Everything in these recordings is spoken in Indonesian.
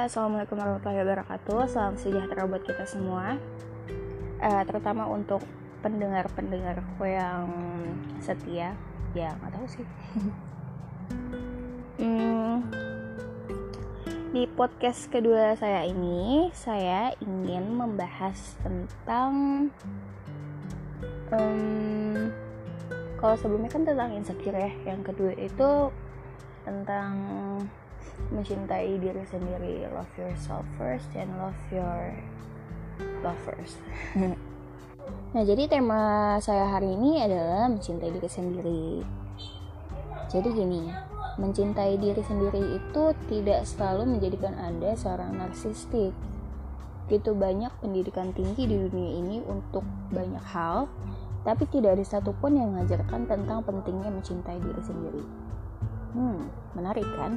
Assalamualaikum warahmatullahi wabarakatuh. Salam sejahtera buat kita semua. Uh, terutama untuk pendengar-pendengarku yang setia. Ya nggak tahu sih. hmm, di podcast kedua saya ini, saya ingin membahas tentang um, kalau sebelumnya kan tentang insecure ya. Yang kedua itu tentang mencintai diri sendiri. Love yourself first and love your lovers nah jadi tema saya hari ini adalah mencintai diri sendiri. Jadi gini mencintai diri sendiri itu tidak selalu menjadikan anda seorang narsistik. Gitu banyak pendidikan tinggi di dunia ini untuk banyak hal tapi tidak ada satupun yang mengajarkan tentang pentingnya mencintai diri sendiri. Hmm menarik kan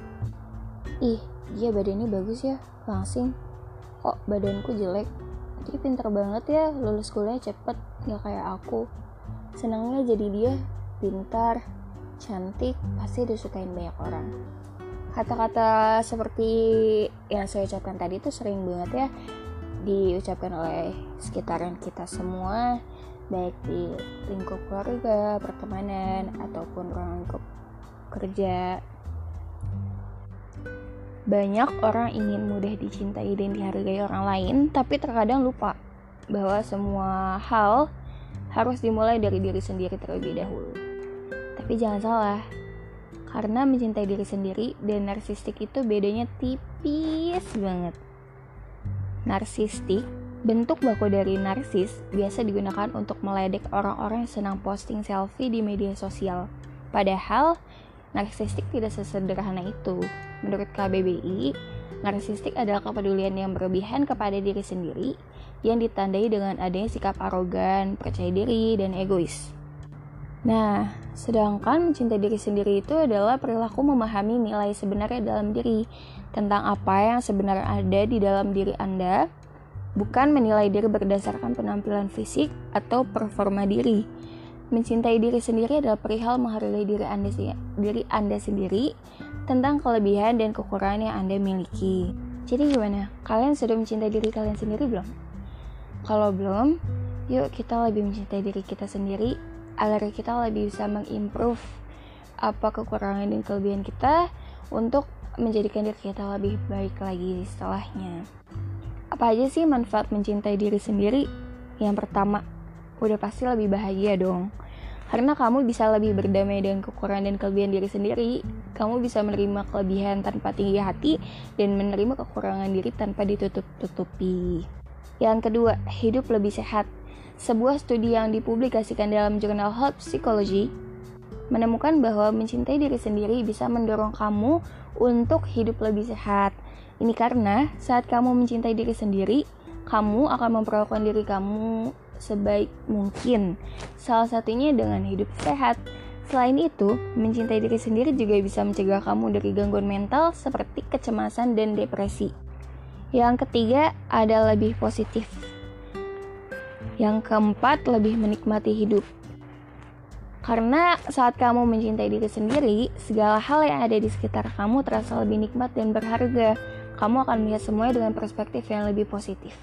ih dia badannya bagus ya langsing. Kok badanku jelek? Dia pinter banget ya lulus kuliah cepet gak kayak aku. Senangnya jadi dia pintar cantik pasti disukain banyak orang. Kata-kata seperti yang saya ucapkan tadi itu sering banget ya diucapkan oleh sekitaran kita semua baik di lingkup keluarga, pertemanan, ataupun ruang lingkup kerja banyak orang ingin mudah dicintai dan dihargai orang lain, tapi terkadang lupa bahwa semua hal harus dimulai dari diri sendiri terlebih dahulu. Tapi jangan salah, karena mencintai diri sendiri dan narsistik itu bedanya tipis banget. Narsistik, bentuk baku dari narsis, biasa digunakan untuk meledek orang-orang yang senang posting selfie di media sosial. Padahal, narsistik tidak sesederhana itu. Menurut KBBI, narsistik adalah kepedulian yang berlebihan kepada diri sendiri yang ditandai dengan adanya sikap arogan, percaya diri, dan egois. Nah, sedangkan mencintai diri sendiri itu adalah perilaku memahami nilai sebenarnya dalam diri tentang apa yang sebenarnya ada di dalam diri Anda, bukan menilai diri berdasarkan penampilan fisik atau performa diri. Mencintai diri sendiri adalah perihal menghargai diri Anda, diri Anda sendiri tentang kelebihan dan kekurangan yang Anda miliki. Jadi gimana? Kalian sudah mencintai diri kalian sendiri belum? Kalau belum, yuk kita lebih mencintai diri kita sendiri agar kita lebih bisa mengimprove apa kekurangan dan kelebihan kita untuk menjadikan diri kita lebih baik lagi setelahnya. Apa aja sih manfaat mencintai diri sendiri? Yang pertama, udah pasti lebih bahagia dong karena kamu bisa lebih berdamai dengan kekurangan dan kelebihan diri sendiri. Kamu bisa menerima kelebihan tanpa tinggi hati dan menerima kekurangan diri tanpa ditutup-tutupi. Yang kedua, hidup lebih sehat. Sebuah studi yang dipublikasikan dalam jurnal Health Psychology menemukan bahwa mencintai diri sendiri bisa mendorong kamu untuk hidup lebih sehat. Ini karena saat kamu mencintai diri sendiri, kamu akan memperlakukan diri kamu sebaik mungkin. Salah satunya dengan hidup sehat. Selain itu, mencintai diri sendiri juga bisa mencegah kamu dari gangguan mental seperti kecemasan dan depresi. Yang ketiga ada lebih positif. Yang keempat, lebih menikmati hidup. Karena saat kamu mencintai diri sendiri, segala hal yang ada di sekitar kamu terasa lebih nikmat dan berharga. Kamu akan melihat semuanya dengan perspektif yang lebih positif.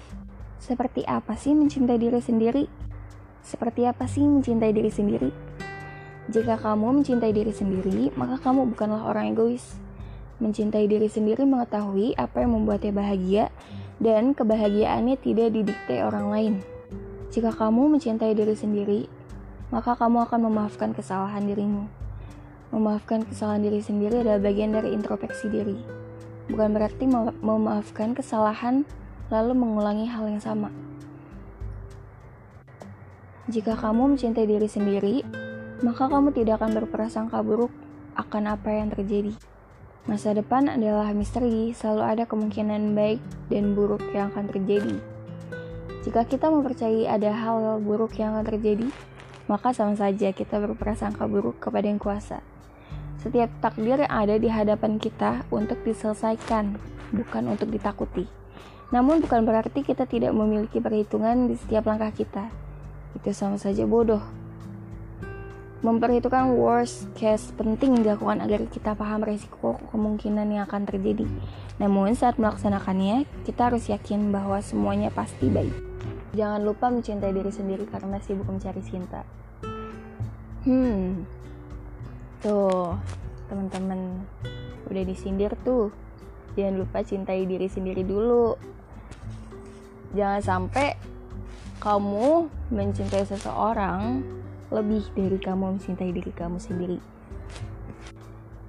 Seperti apa sih mencintai diri sendiri? Seperti apa sih mencintai diri sendiri? Jika kamu mencintai diri sendiri, maka kamu bukanlah orang egois. Mencintai diri sendiri mengetahui apa yang membuatnya bahagia dan kebahagiaannya tidak didikte orang lain. Jika kamu mencintai diri sendiri, maka kamu akan memaafkan kesalahan dirimu. Memaafkan kesalahan diri sendiri adalah bagian dari introspeksi diri. Bukan berarti memaafkan kesalahan lalu mengulangi hal yang sama. Jika kamu mencintai diri sendiri, maka kamu tidak akan berprasangka buruk akan apa yang terjadi. Masa depan adalah misteri, selalu ada kemungkinan baik dan buruk yang akan terjadi. Jika kita mempercayai ada hal buruk yang akan terjadi, maka sama saja kita berprasangka buruk kepada yang kuasa. Setiap takdir yang ada di hadapan kita untuk diselesaikan, bukan untuk ditakuti. Namun bukan berarti kita tidak memiliki perhitungan di setiap langkah kita. Itu sama saja bodoh. memperhitungkan worst case penting dilakukan agar kita paham resiko kemungkinan yang akan terjadi. Namun saat melaksanakannya, kita harus yakin bahwa semuanya pasti baik. Jangan lupa mencintai diri sendiri karena sibuk mencari cinta. Hmm, tuh teman-teman udah disindir tuh. Jangan lupa cintai diri sendiri dulu. Jangan sampai kamu mencintai seseorang lebih dari kamu mencintai diri kamu sendiri.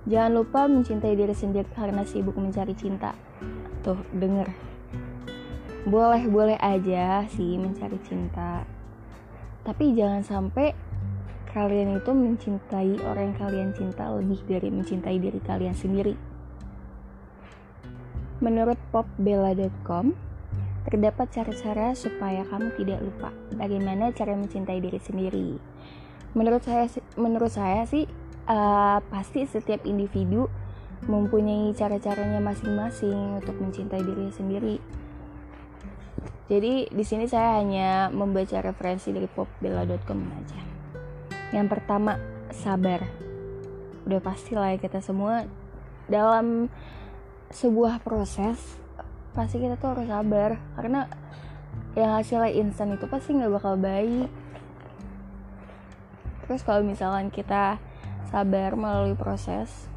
Jangan lupa mencintai diri sendiri karena sibuk mencari cinta. Tuh, denger. Boleh-boleh aja sih mencari cinta. Tapi jangan sampai kalian itu mencintai orang yang kalian cinta lebih dari mencintai diri kalian sendiri. Menurut popbella.com, terdapat cara-cara supaya kamu tidak lupa bagaimana cara mencintai diri sendiri menurut saya menurut saya sih uh, pasti setiap individu mempunyai cara-caranya masing-masing untuk mencintai diri sendiri. Jadi di sini saya hanya membaca referensi dari popbella.com aja. Yang pertama, sabar. Udah pasti lah ya kita semua dalam sebuah proses pasti kita tuh harus sabar. Karena yang hasilnya instan itu pasti nggak bakal baik. Terus kalau misalkan kita sabar melalui proses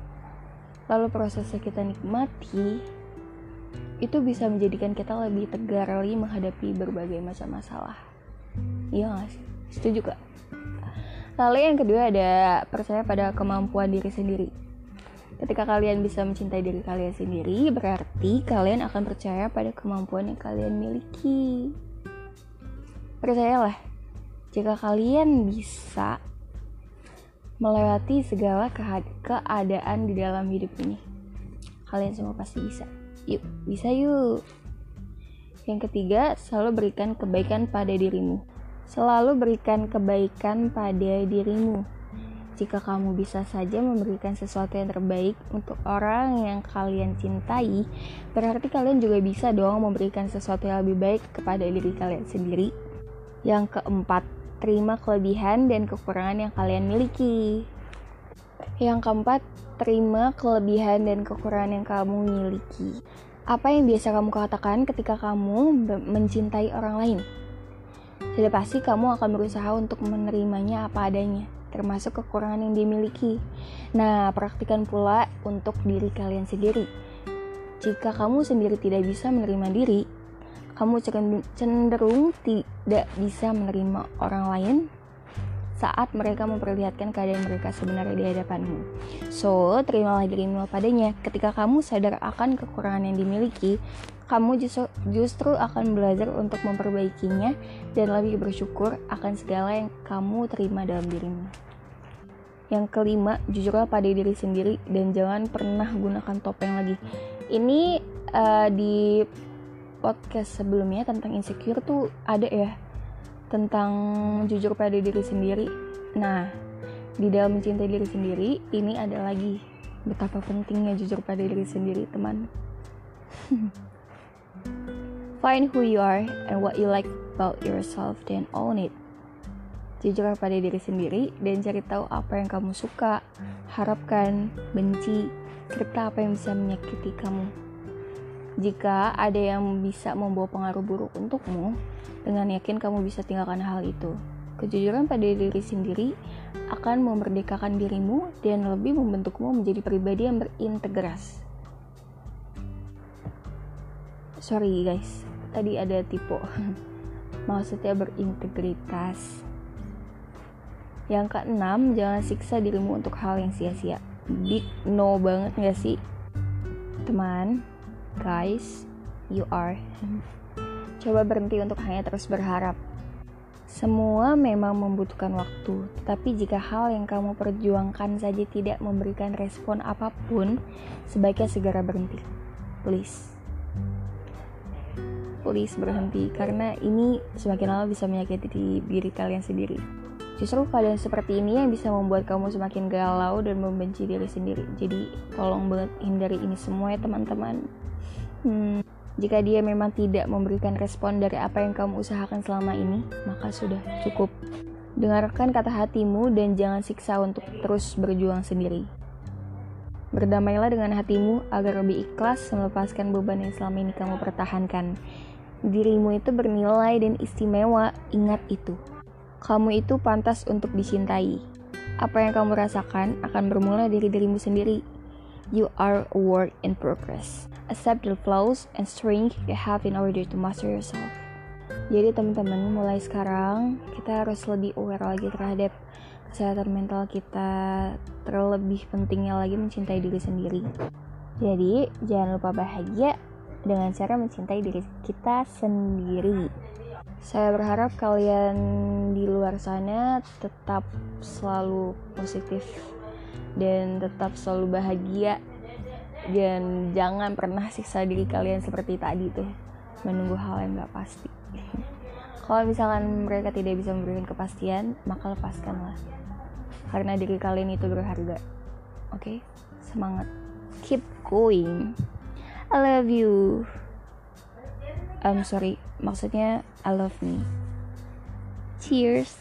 lalu prosesnya kita nikmati itu bisa menjadikan kita lebih tegar lagi menghadapi berbagai macam masalah. Iya gak sih? Setuju gak lalu yang kedua ada percaya pada kemampuan diri sendiri ketika kalian bisa mencintai diri kalian sendiri berarti kalian akan percaya pada kemampuan yang kalian miliki percayalah jika kalian bisa melewati segala keadaan di dalam hidup ini. Kalian semua pasti bisa. Yuk, bisa yuk. Yang ketiga, selalu berikan kebaikan pada dirimu. Selalu berikan kebaikan pada dirimu. Jika kamu bisa saja memberikan sesuatu yang terbaik untuk orang yang kalian cintai, berarti kalian juga bisa dong memberikan sesuatu yang lebih baik kepada diri kalian sendiri. Yang keempat, terima kelebihan dan kekurangan yang kalian miliki. Yang keempat, terima kelebihan dan kekurangan yang kamu miliki. Apa yang biasa kamu katakan ketika kamu mencintai orang lain? Sudah pasti kamu akan berusaha untuk menerimanya apa adanya, termasuk kekurangan yang dimiliki. Nah, praktikan pula untuk diri kalian sendiri. Jika kamu sendiri tidak bisa menerima diri, kamu cenderung tidak bisa menerima orang lain saat mereka memperlihatkan keadaan mereka sebenarnya di hadapanmu. So, terimalah dirimu padanya. Ketika kamu sadar akan kekurangan yang dimiliki, kamu justru, akan belajar untuk memperbaikinya dan lebih bersyukur akan segala yang kamu terima dalam dirimu. Yang kelima, jujurlah pada diri sendiri dan jangan pernah gunakan topeng lagi. Ini uh, di podcast sebelumnya tentang insecure tuh ada ya tentang jujur pada diri sendiri. Nah, di dalam mencintai diri sendiri, ini ada lagi betapa pentingnya jujur pada diri sendiri, teman. Find who you are and what you like about yourself, then own it. Jujur pada diri sendiri dan cari tahu apa yang kamu suka, harapkan, benci, serta apa yang bisa menyakiti kamu. Jika ada yang bisa membawa pengaruh buruk untukmu, dengan yakin kamu bisa tinggalkan hal itu. Kejujuran pada diri sendiri akan memerdekakan dirimu dan lebih membentukmu menjadi pribadi yang berintegras. Sorry guys, tadi ada tipe. Maksudnya berintegritas. Yang keenam, jangan siksa dirimu untuk hal yang sia-sia. Big no banget gak sih? Teman, Guys, you are. Coba berhenti untuk hanya terus berharap. Semua memang membutuhkan waktu, tapi jika hal yang kamu perjuangkan saja tidak memberikan respon apa pun, sebaiknya segera berhenti. Please. Please berhenti, karena ini semakin lama bisa menyakiti diri kalian sendiri. Justru keadaan seperti ini yang bisa membuat kamu semakin galau dan membenci diri sendiri. Jadi tolong banget hindari ini semua ya teman-teman. Hmm, jika dia memang tidak memberikan respon dari apa yang kamu usahakan selama ini, maka sudah cukup. Dengarkan kata hatimu dan jangan siksa untuk terus berjuang sendiri. Berdamailah dengan hatimu agar lebih ikhlas melepaskan beban yang selama ini kamu pertahankan. Dirimu itu bernilai dan istimewa, ingat itu. Kamu itu pantas untuk dicintai. Apa yang kamu rasakan akan bermula dari dirimu sendiri. You are a work in progress. Accept the flaws and strength you have in order to master yourself. Jadi teman-teman mulai sekarang kita harus lebih aware lagi terhadap kesehatan mental kita terlebih pentingnya lagi mencintai diri sendiri. Jadi jangan lupa bahagia dengan cara mencintai diri kita sendiri. Saya berharap kalian di luar sana tetap selalu positif dan tetap selalu bahagia. Dan jangan pernah siksa diri kalian seperti tadi tuh menunggu hal yang gak pasti. Kalau misalkan mereka tidak bisa memberikan kepastian maka lepaskanlah. Karena diri kalian itu berharga. Oke? Okay? semangat. Keep going I love you. I'm sorry. Maksudnya I love me. Cheers